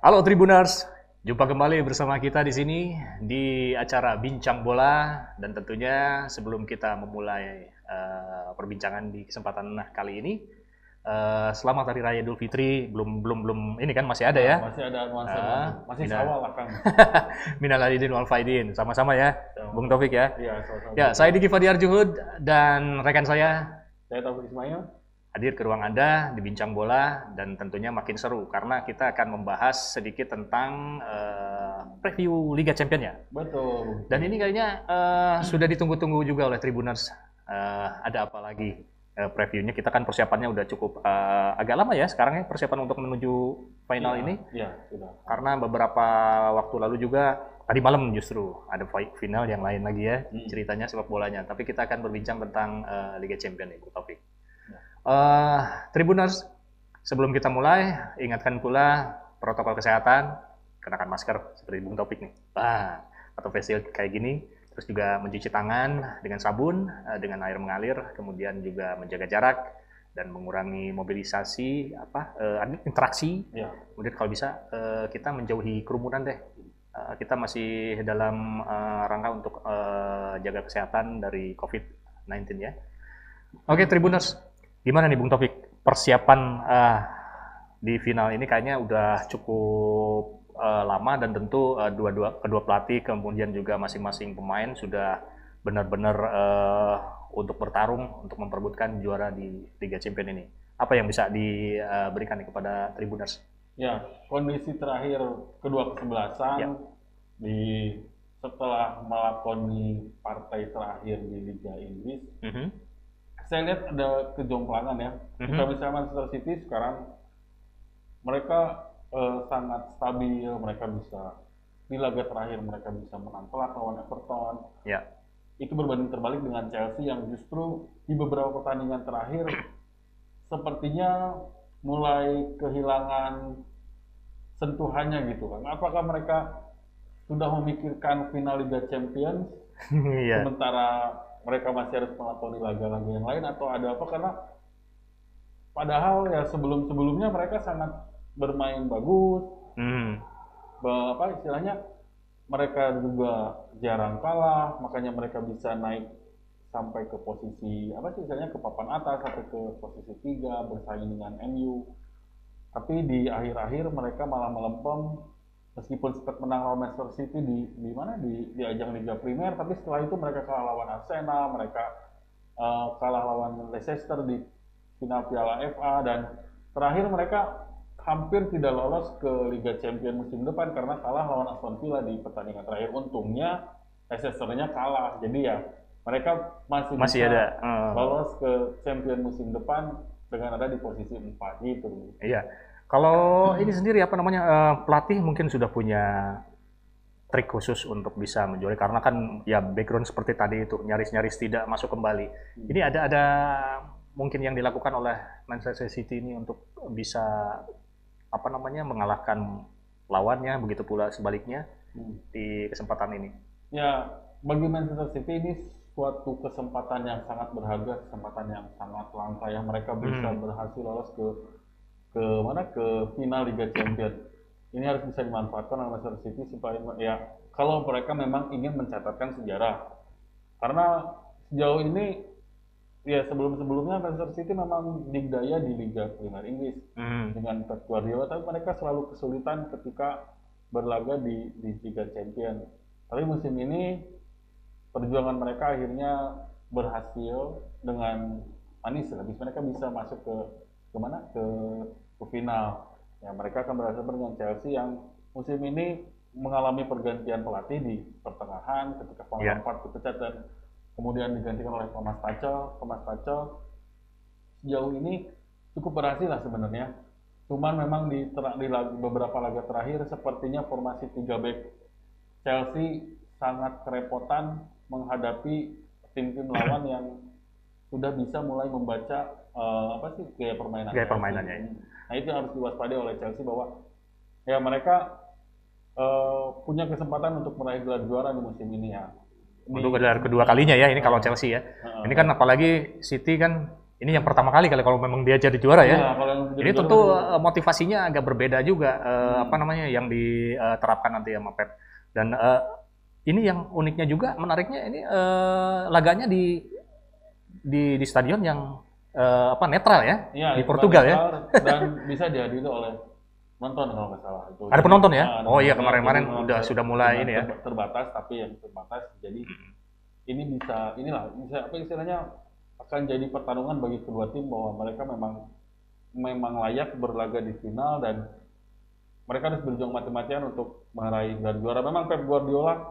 Halo Tribuners, jumpa kembali bersama kita di sini di acara Bincang Bola dan tentunya sebelum kita memulai uh, perbincangan di kesempatan kali ini, uh, selamat Hari Raya Idul Fitri. Belum belum belum ini kan masih ada ya? Masih ada nuansa, uh, masih minal, sawal. Minal aidin wal faidin, sama-sama ya, so, Bung Taufik ya. Iya, sama-sama. Ya, saya Diki Fadiar Juhud dan rekan saya. Saya Taufik Ismail hadir ke ruang Anda di Bincang Bola dan tentunya makin seru karena kita akan membahas sedikit tentang uh, preview Liga Champions ya. Betul. Dan ini kayaknya uh, sudah ditunggu-tunggu juga oleh Tribuners. Uh, ada apa lagi uh, previewnya? Kita kan persiapannya udah cukup uh, agak lama ya sekarang ya persiapan untuk menuju final ya, ini. Iya, sudah. Karena beberapa waktu lalu juga tadi malam justru ada final yang lain lagi ya hmm. ceritanya sepak bolanya. Tapi kita akan berbincang tentang uh, Liga Champions Ibu Taufik. Uh, Tribuners, sebelum kita mulai, ingatkan pula protokol kesehatan, kenakan masker seperti Bung Topik nih, bah, atau facial kayak gini, terus juga mencuci tangan dengan sabun, uh, dengan air mengalir, kemudian juga menjaga jarak dan mengurangi mobilisasi apa uh, interaksi. Ya. Kemudian kalau bisa uh, kita menjauhi kerumunan deh. Kita masih dalam uh, rangka untuk uh, jaga kesehatan dari COVID-19 ya. Oke, okay, Tribuners, Gimana nih Bung Taufik persiapan uh, di final ini kayaknya udah cukup uh, lama dan tentu uh, dua-dua kedua pelatih kemudian juga masing-masing pemain sudah benar-benar uh, untuk bertarung untuk memperebutkan juara di Liga Champions ini. Apa yang bisa diberikan nih kepada Tribuners? Ya, kondisi terakhir kedua kesebelasan ya. di setelah melakoni partai terakhir di Liga Inggris, mm -hmm saya lihat ada kejomplangan ya. Mm-hmm. Kita bisa Manchester City sekarang mereka uh, sangat stabil, mereka bisa di laga terakhir mereka bisa menang telak lawan Everton. Ya. Itu berbanding terbalik dengan Chelsea yang justru di beberapa pertandingan terakhir sepertinya mulai kehilangan sentuhannya gitu kan. Apakah mereka sudah memikirkan final Liga Champions? yeah. Sementara mereka masih harus melakoni laga-laga yang lain atau ada apa? Karena padahal ya sebelum-sebelumnya mereka sangat bermain bagus. Hmm. apa istilahnya mereka juga jarang kalah makanya mereka bisa naik sampai ke posisi apa sih istilahnya ke papan atas sampai ke posisi tiga bersaing dengan MU tapi di akhir-akhir mereka malah melempem meskipun sempat menang lawan Manchester City di di mana di di ajang Liga Primer tapi setelah itu mereka kalah lawan Arsenal mereka uh, kalah lawan Leicester di final Piala FA dan terakhir mereka hampir tidak lolos ke Liga Champions musim depan karena kalah lawan Aston Villa di pertandingan terakhir untungnya Leicester-nya kalah jadi ya mereka masih, masih bisa ada uh. lolos ke Champions musim depan dengan ada di posisi 4 gitu. Iya. Kalau ini sendiri apa namanya uh, pelatih mungkin sudah punya trik khusus untuk bisa menjual karena kan ya background seperti tadi itu nyaris-nyaris tidak masuk kembali. Hmm. Ini ada ada mungkin yang dilakukan oleh Manchester City ini untuk bisa apa namanya mengalahkan lawannya begitu pula sebaliknya hmm. di kesempatan ini. Ya bagi Manchester City ini suatu kesempatan yang sangat berharga, kesempatan yang sangat langka yang mereka bisa hmm. berhasil lolos ke ke mana ke final Liga Champions. Ini harus bisa dimanfaatkan oleh Manchester City supaya ya kalau mereka memang ingin mencatatkan sejarah. Karena sejauh ini ya sebelum-sebelumnya Manchester City memang digdaya di Liga Premier Inggris mm. dengan Pep Guardiola, tapi mereka selalu kesulitan ketika berlaga di, di Liga Champions. Tapi musim ini perjuangan mereka akhirnya berhasil dengan manis habis mereka bisa masuk ke ke mana ke ke final. Ya mereka akan berhasil dengan Chelsea yang musim ini mengalami pergantian pelatih di pertengahan ketika Frank yeah. Lampard dipecat dan kemudian digantikan oleh Thomas Tuchel. Thomas Tuchel sejauh ini cukup berhasil lah sebenarnya. Cuman memang di, di beberapa laga terakhir sepertinya formasi 3 back Chelsea sangat kerepotan menghadapi tim-tim lawan yang sudah bisa mulai membaca uh, apa sih gaya permainan gaya permainannya ini. Nah itu harus diwaspadai oleh Chelsea bahwa ya mereka uh, punya kesempatan untuk meraih gelar juara di musim ini ya. Ini, untuk gelar kedua kalinya ya ini kalau Chelsea ya. Uh, ini kan apalagi City kan ini yang pertama kali kali kalau memang dia jadi juara ya. Kalau yang jadi Ini tentu juga. eh, motivasinya agak berbeda juga eh, Hmm. apa namanya yang diterapkan nanti sama Pep. Dan eh, ini yang uniknya juga menariknya ini eh, laganya di di di stadion yang eh, apa netral ya Iya, di Portugal ya. Dan bisa dihadiri oleh penonton kalau nggak salah. Itu. Ada penonton ya? Nah, ada Oh iya, kemarin-kemarin udah- sudah mulai ini ya. ter- Terbatas, tapi yang terbatas. Jadi ini bisa, inilah, bisa apa istilahnya akan jadi pertarungan bagi kedua tim bahwa mereka memang memang layak berlaga di final dan mereka harus berjuang mati-matian untuk meraih gelar juara. Memang Pep Guardiola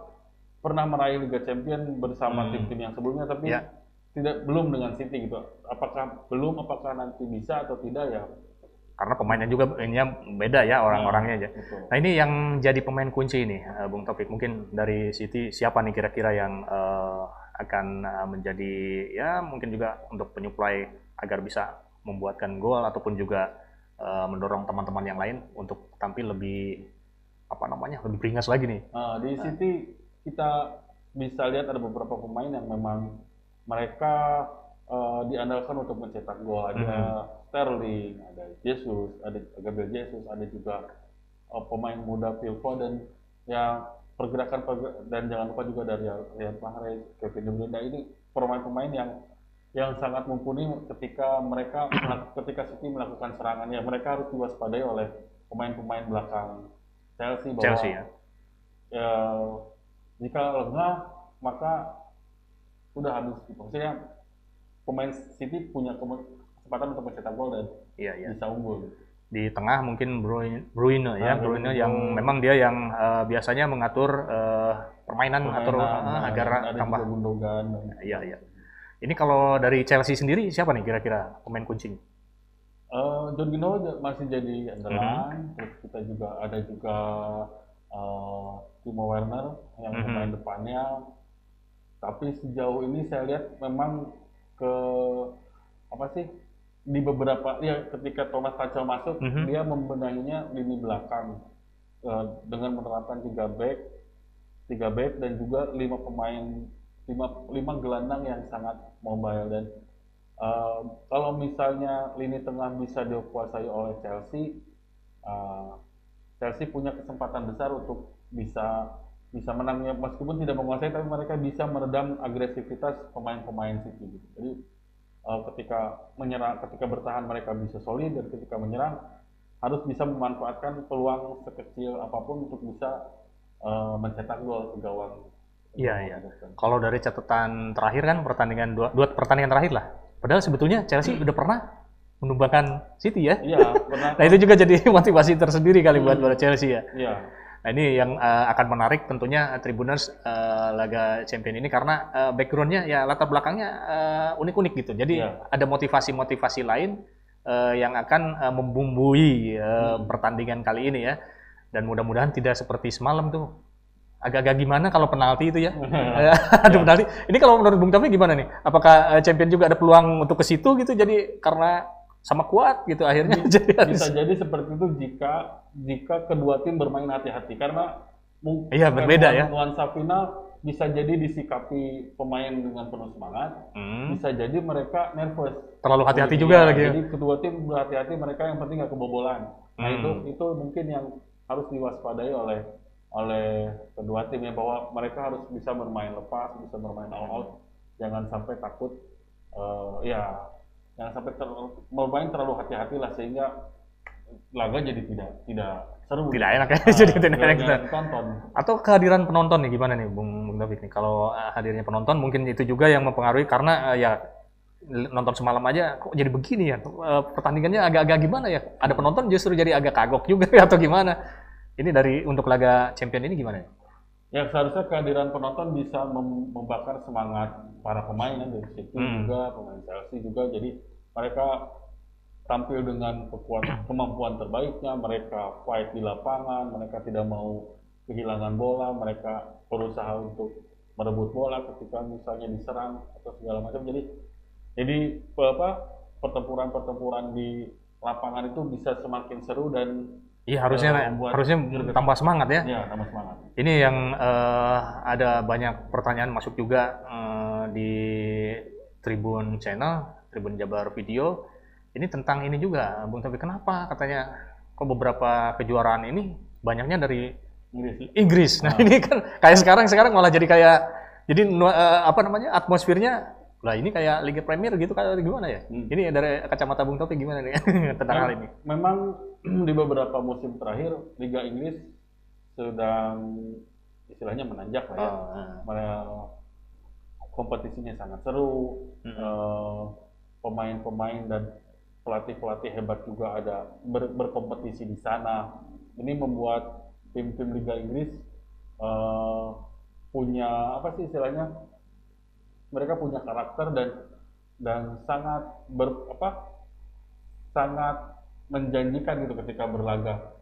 pernah meraih Liga Champion bersama Hmm. tim-tim yang sebelumnya, tapi Ya. Tidak belum dengan City gitu. Apakah belum? Apakah nanti bisa atau tidak ya? Karena pemainnya juga ininya beda ya orang-orangnya aja. Gitu. Nah ini yang jadi pemain kunci ini, eh, Bung Taufik. Mungkin dari City siapa nih kira-kira yang eh, akan eh, menjadi ya mungkin juga untuk penyuplai agar bisa membuatkan gol ataupun juga eh, mendorong teman-teman yang lain untuk tampil lebih apa namanya lebih beringas lagi nih. Nah, di City kita bisa lihat ada beberapa pemain yang memang mereka eh, diandalkan untuk mencetak gol. Ada Mhm. Sterling, ada Jesus, ada Gabriel Jesus, ada juga eh, pemain muda Phil Foden yang pergerakan perger- dan jangan lupa juga dari Riyad Mahrez, Kevin De Bruyne. Nah, ini pemain-pemain yang yang sangat mumpuni ketika mereka ketika City melakukan serangan ya mereka harus diwaspadai oleh pemain-pemain belakang Chelsea bahwa Chelsea ya. ya jika lengah maka sudah habis gitu. Maksudnya pemain City punya kesempatan untuk mencetak gol dan Iya iya. bisa unggul. Di tengah mungkin Bruin- Bruyne ya, Ah, Bruyne Bruyne. yang memang dia yang eh, biasanya mengatur eh, permainan, atur Permainan, eh, nah, agar ada tambah. Gundogan. Iya iya. Ini kalau dari Chelsea sendiri siapa nih kira-kira pemain kuncinya? Eh, Jorginho j- masih jadi andalan. Terus kita juga ada juga eh, Timo Werner yang Mhm. pemain depannya. Tapi sejauh ini saya lihat memang ke apa sih di beberapa ya ketika Thomas Tuchel masuk Mhm. dia membenahinya lini belakang eh, dengan menerapkan tiga back, tiga back dan juga lima pemain lima lima gelandang yang sangat mobile dan eh, kalau misalnya lini tengah bisa dikuasai oleh Chelsea, eh, Chelsea punya kesempatan besar untuk bisa bisa menangnya meskipun tidak menguasai tapi mereka bisa meredam agresivitas pemain-pemain City gitu. Jadi eh, ketika menyerang ketika bertahan mereka bisa solid dan ketika menyerang harus bisa memanfaatkan peluang sekecil apa pun untuk bisa eh, mencetak gol ke gawang. Iya, iya. Kalau dari catatan terakhir kan pertandingan dua, dua pertandingan terakhir lah. Padahal sebetulnya Chelsea udah pernah menumbangkan City ya. Iya, pernah. Nah itu juga jadi motivasi tersendiri kali buat Hmm. buat Chelsea ya. Iya. Nah ini yang eh, akan menarik tentunya eh, Tribuners eh, laga champion ini karena eh, backgroundnya ya latar belakangnya eh, unik-unik gitu. Jadi Iya. ada motivasi-motivasi lain eh, yang akan eh, membumbui eh, Hmm. pertandingan kali ini ya. Dan mudah-mudahan tidak seperti semalam tuh agak-agak gimana kalau penalti itu ya. Eh, Aduh penalti. Ini kalau menurut Bung Taufik gimana nih? Apakah champion juga ada peluang untuk ke situ gitu? Jadi karena sama kuat gitu akhirnya jadi harus. bisa jadi seperti itu jika jika kedua tim bermain hati-hati karena mungkin Iya, berbeda ya. nuansa final bisa jadi disikapi pemain dengan penuh semangat Hmm, bisa jadi mereka nervous terlalu hati-hati Iya, juga lagi. ya. jadi kedua tim berhati-hati mereka yang penting nggak kebobolan nah Hmm. itu itu mungkin yang harus diwaspadai oleh oleh kedua tim ya bahwa mereka harus bisa bermain lepas bisa bermain all out jangan sampai takut eh, ya jangan sampai terlalu, bermain terlalu hati-hati lah sehingga laga jadi tidak tidak seru Tidak enak ya, Nah, jadi tidak enak kita. tonton Atau kehadiran penonton nih gimana nih Bung, Bung David nih? Kalau eh, hadirnya penonton mungkin itu juga yang mempengaruhi karena eh, ya nonton semalam aja kok jadi begini ya Eh, pertandingannya agak-agak gimana ya? Ada penonton justru jadi agak kagok juga atau gimana? Ini dari untuk laga champion ini gimana? ya? Ya seharusnya kehadiran penonton bisa mem- membakar semangat para pemain ya, dari City Hmm. juga, pemain Chelsea juga. Jadi mereka tampil dengan kekuatan kemampuan terbaiknya, mereka fight di lapangan, mereka tidak mau kehilangan bola, mereka berusaha untuk merebut bola ketika misalnya diserang atau segala macam. Jadi jadi apa pertempuran-pertempuran di lapangan itu bisa semakin seru dan Iya harusnya Eh, membuat harusnya tambah semangat ya. ya tambah semangat. Ini yang eh, ada banyak pertanyaan masuk juga eh, di Tribun Channel, Tribun Jabar Video. Ini tentang ini juga, Bung Taufik. Kenapa katanya kok beberapa kejuaraan ini banyaknya dari Inggris. Inggris. Nah, Ah. ini kan kayak sekarang sekarang malah jadi kayak jadi eh, apa namanya? atmosfernya lah ini kayak Liga Premier gitu kayak gimana ya? Hmm. Ini dari kacamata Bung Taufik gimana nih tentang hal ini? Memang di beberapa musim terakhir Liga Inggris sedang istilahnya menanjak lah ya. Oh, Mana- kompetisinya sangat seru. Mm-mm. Eh, pemain-pemain dan pelatih-pelatih hebat juga ada ber- berkompetisi di sana. Ini membuat tim-tim Liga Inggris eh, punya apa sih istilahnya? Mereka punya karakter dan dan sangat ber apa? Sangat menjanjikan gitu ketika berlaga.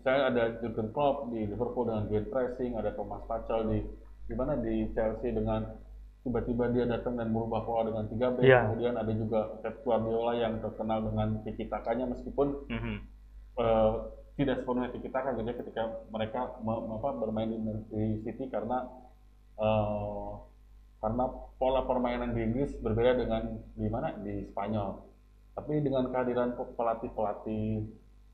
Saya ada Jurgen Klopp di Liverpool dengan game pressing, ada Thomas Tuchel di di mana di Chelsea dengan tiba-tiba dia datang dan merubah pola dengan tiga back. Iya. Kemudian ada juga Pep Guardiola yang terkenal dengan tiki takanya meskipun Mhm. eh, tidak sepenuhnya tiki taka gitu ya ketika mereka me- apa, bermain di, di City karena eh, karena pola permainan di Inggris berbeda dengan di mana di Spanyol. Tapi dengan kehadiran pelatih-pelatih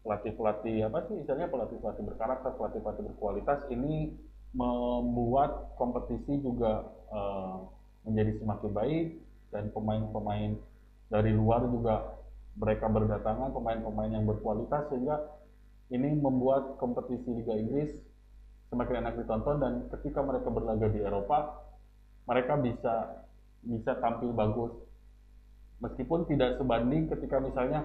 pelatih-pelatih apa sih istilahnya pelatih-pelatih berkarakter, pelatih-pelatih berkualitas ini membuat kompetisi juga eh, menjadi semakin baik dan pemain-pemain dari luar juga mereka berdatangan pemain-pemain yang berkualitas sehingga ini membuat kompetisi Liga Inggris semakin enak ditonton dan ketika mereka berlaga di Eropa mereka bisa bisa tampil bagus meskipun tidak sebanding ketika misalnya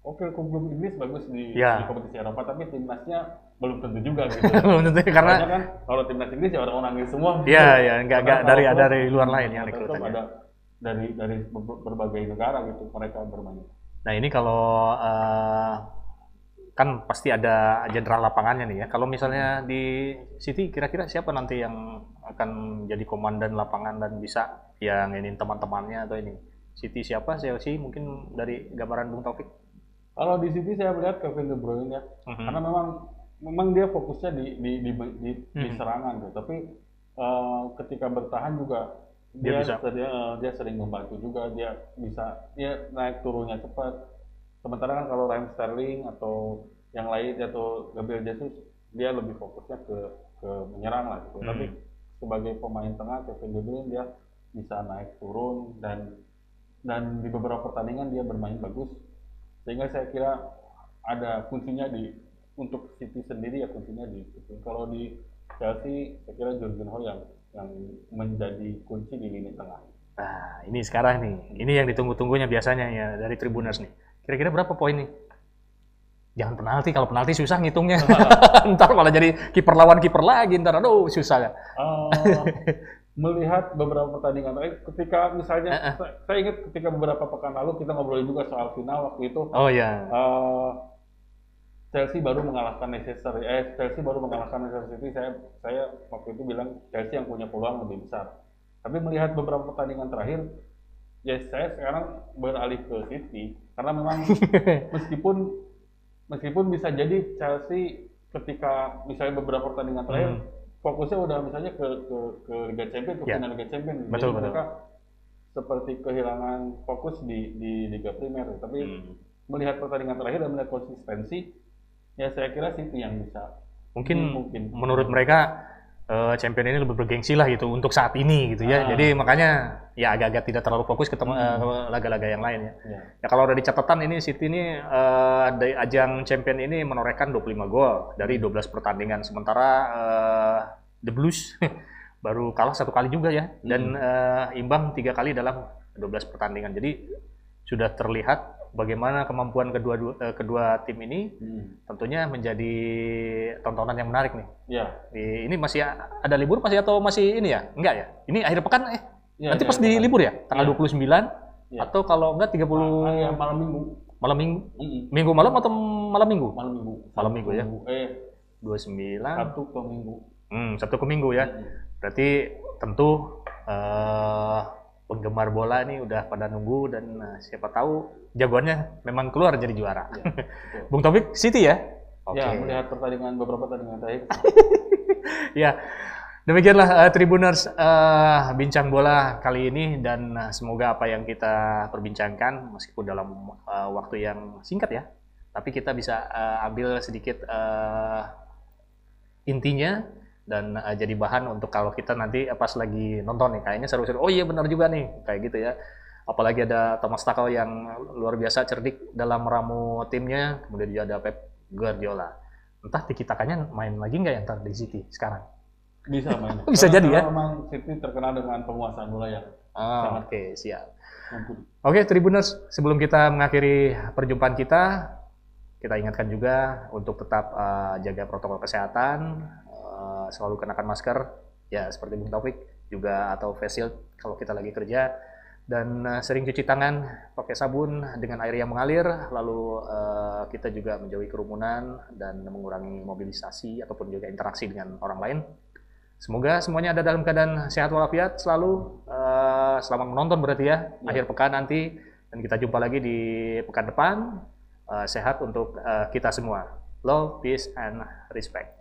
oke klub Inggris bagus di, Ya. di kompetisi Eropa tapi timnasnya belum tentu juga gitu Belum tentu karena Soalnya kan kalau timnas Inggris ya orang-orang Inggris semua Iya, ya, nggak nggak Karena dari klub- dari luar lain yang rekrutannya. ada dari dari ber- berbagai negara gitu mereka bermain Nah ini kalau eh, kan pasti ada jenderal lapangannya nih ya. Kalau misalnya di City kira-kira siapa nanti yang akan jadi komandan lapangan dan bisa yang ini teman-temannya atau ini? City siapa? Chelsea mungkin dari gambaran Bung Taufik. kalau di City saya melihat Kevin De Bruyne ya Mhm. karena memang memang dia fokusnya di di di, di, di Hmm. serangan gitu tapi eh, ketika bertahan juga Dia dia bisa. dia, eh, dia sering membantu juga dia bisa dia naik turunnya cepat sementara kan kalau Raheem Sterling atau yang lain atau Gabriel Jesus dia lebih fokusnya ke ke menyerang lah gitu Hmm. tapi sebagai pemain tengah Kevin De Bruyne dia bisa naik turun dan dan di beberapa pertandingan dia bermain bagus sehingga saya kira ada kuncinya di untuk City sendiri ya kuncinya di. Kalau di Chelsea saya kira Klopp yang yang menjadi kunci di lini tengah. Nah ini sekarang nih, ini yang ditunggu-tunggunya biasanya ya dari Tribuners nih. Kira-kira berapa poin nih? Jangan penalti, kalau penalti susah ngitungnya. ntar malah jadi kiper lawan kiper lagi, ntar aduh susah ya. Eh, melihat beberapa pertandingan terakhir, ketika misalnya Eh, eh. saya, saya ingat ketika beberapa pekan lalu kita ngobrolin juga soal final waktu itu Oh ya. eh, Chelsea baru mengalahkan Leicester eh Chelsea baru mengalahkan Leicester City saya saya waktu itu bilang Chelsea yang punya peluang lebih besar tapi melihat beberapa pertandingan terakhir ya saya sekarang beralih ke City karena memang meskipun meskipun bisa jadi Chelsea ketika misalnya beberapa pertandingan terakhir Hmm. fokusnya udah misalnya ke ke, ke Liga Champions ke Ya. final Liga Champions Betul, jadi betul. mereka seperti kehilangan fokus di di Liga Primer tapi Hmm. melihat pertandingan terakhir dan melihat konsistensi ya saya kira City yang bisa Mungkin mungkin menurut mereka eh, champion ini lebih bergengsi lah gitu untuk saat ini gitu ya. Ah. Jadi makanya ya agak-agak tidak terlalu fokus ke tem- Hmm. eh, ke laga-laga yang lain ya. ya. Ya kalau udah di catatan ini City ini eh, dari ajang champion ini menorehkan 25 gol dari 12 pertandingan sementara eh, The Blues baru kalah satu kali juga ya dan eh, imbang tiga kali dalam 12 pertandingan. Jadi sudah terlihat bagaimana kemampuan kedua eh, kedua tim ini Hmm. tentunya menjadi tontonan yang menarik nih. ya Di- ini masih ada libur masih atau masih ini ya? Enggak ya? Ini akhir pekan eh Ya, nanti ya, pas di ya. libur ya? Tanggal Ya. 29 Ya. atau kalau enggak 30 Ah, ya, malam minggu malam minggu minggu malam atau malam minggu? malam minggu Malam minggu ya? Sabtu- eh 29 Sabtu ke minggu hmm, Sabtu ke minggu ya. Mm-mm. Berarti tentu eh, penggemar bola ini udah pada nunggu dan eh, siapa tahu jagoannya memang keluar jadi juara. Ya, betul. Bung Taufik City ya? Oke. ya melihat pertandingan beberapa pertandingan terakhir Ya. Demikianlah uh, Tribuners uh, bincang bola kali ini dan uh, semoga apa yang kita perbincangkan meskipun dalam uh, waktu yang singkat ya, tapi kita bisa uh, ambil sedikit uh, intinya dan uh, jadi bahan untuk kalau kita nanti pas lagi nonton nih kayaknya seru-seru. Oh iya benar juga nih kayak gitu ya. Apalagi ada Thomas Tuchel yang luar biasa cerdik dalam meramu timnya, kemudian juga ada Pep Guardiola. Entah tiki takanya main lagi nggak yang ntar di City sekarang? Bisa main. Bisa jadi ya? Memang City terkenal dengan penguasaan bola yang Ah, Sangat. Oke, siap. mumpuni. Oke, Tribuners, sebelum kita mengakhiri perjumpaan kita, kita ingatkan juga untuk tetap uh, jaga protokol kesehatan, uh, selalu kenakan masker, ya seperti Bung Taufik juga atau face shield kalau kita lagi kerja, dan uh, sering cuci tangan pakai sabun dengan air yang mengalir, lalu uh, kita juga menjauhi kerumunan dan mengurangi mobilisasi ataupun juga interaksi dengan orang lain. Semoga semuanya ada dalam keadaan sehat walafiat selalu. Eh, selamat menonton berarti ya, akhir pekan nanti. Dan kita jumpa lagi di pekan depan. Eh, sehat untuk eh, kita semua. Love, peace, and respect.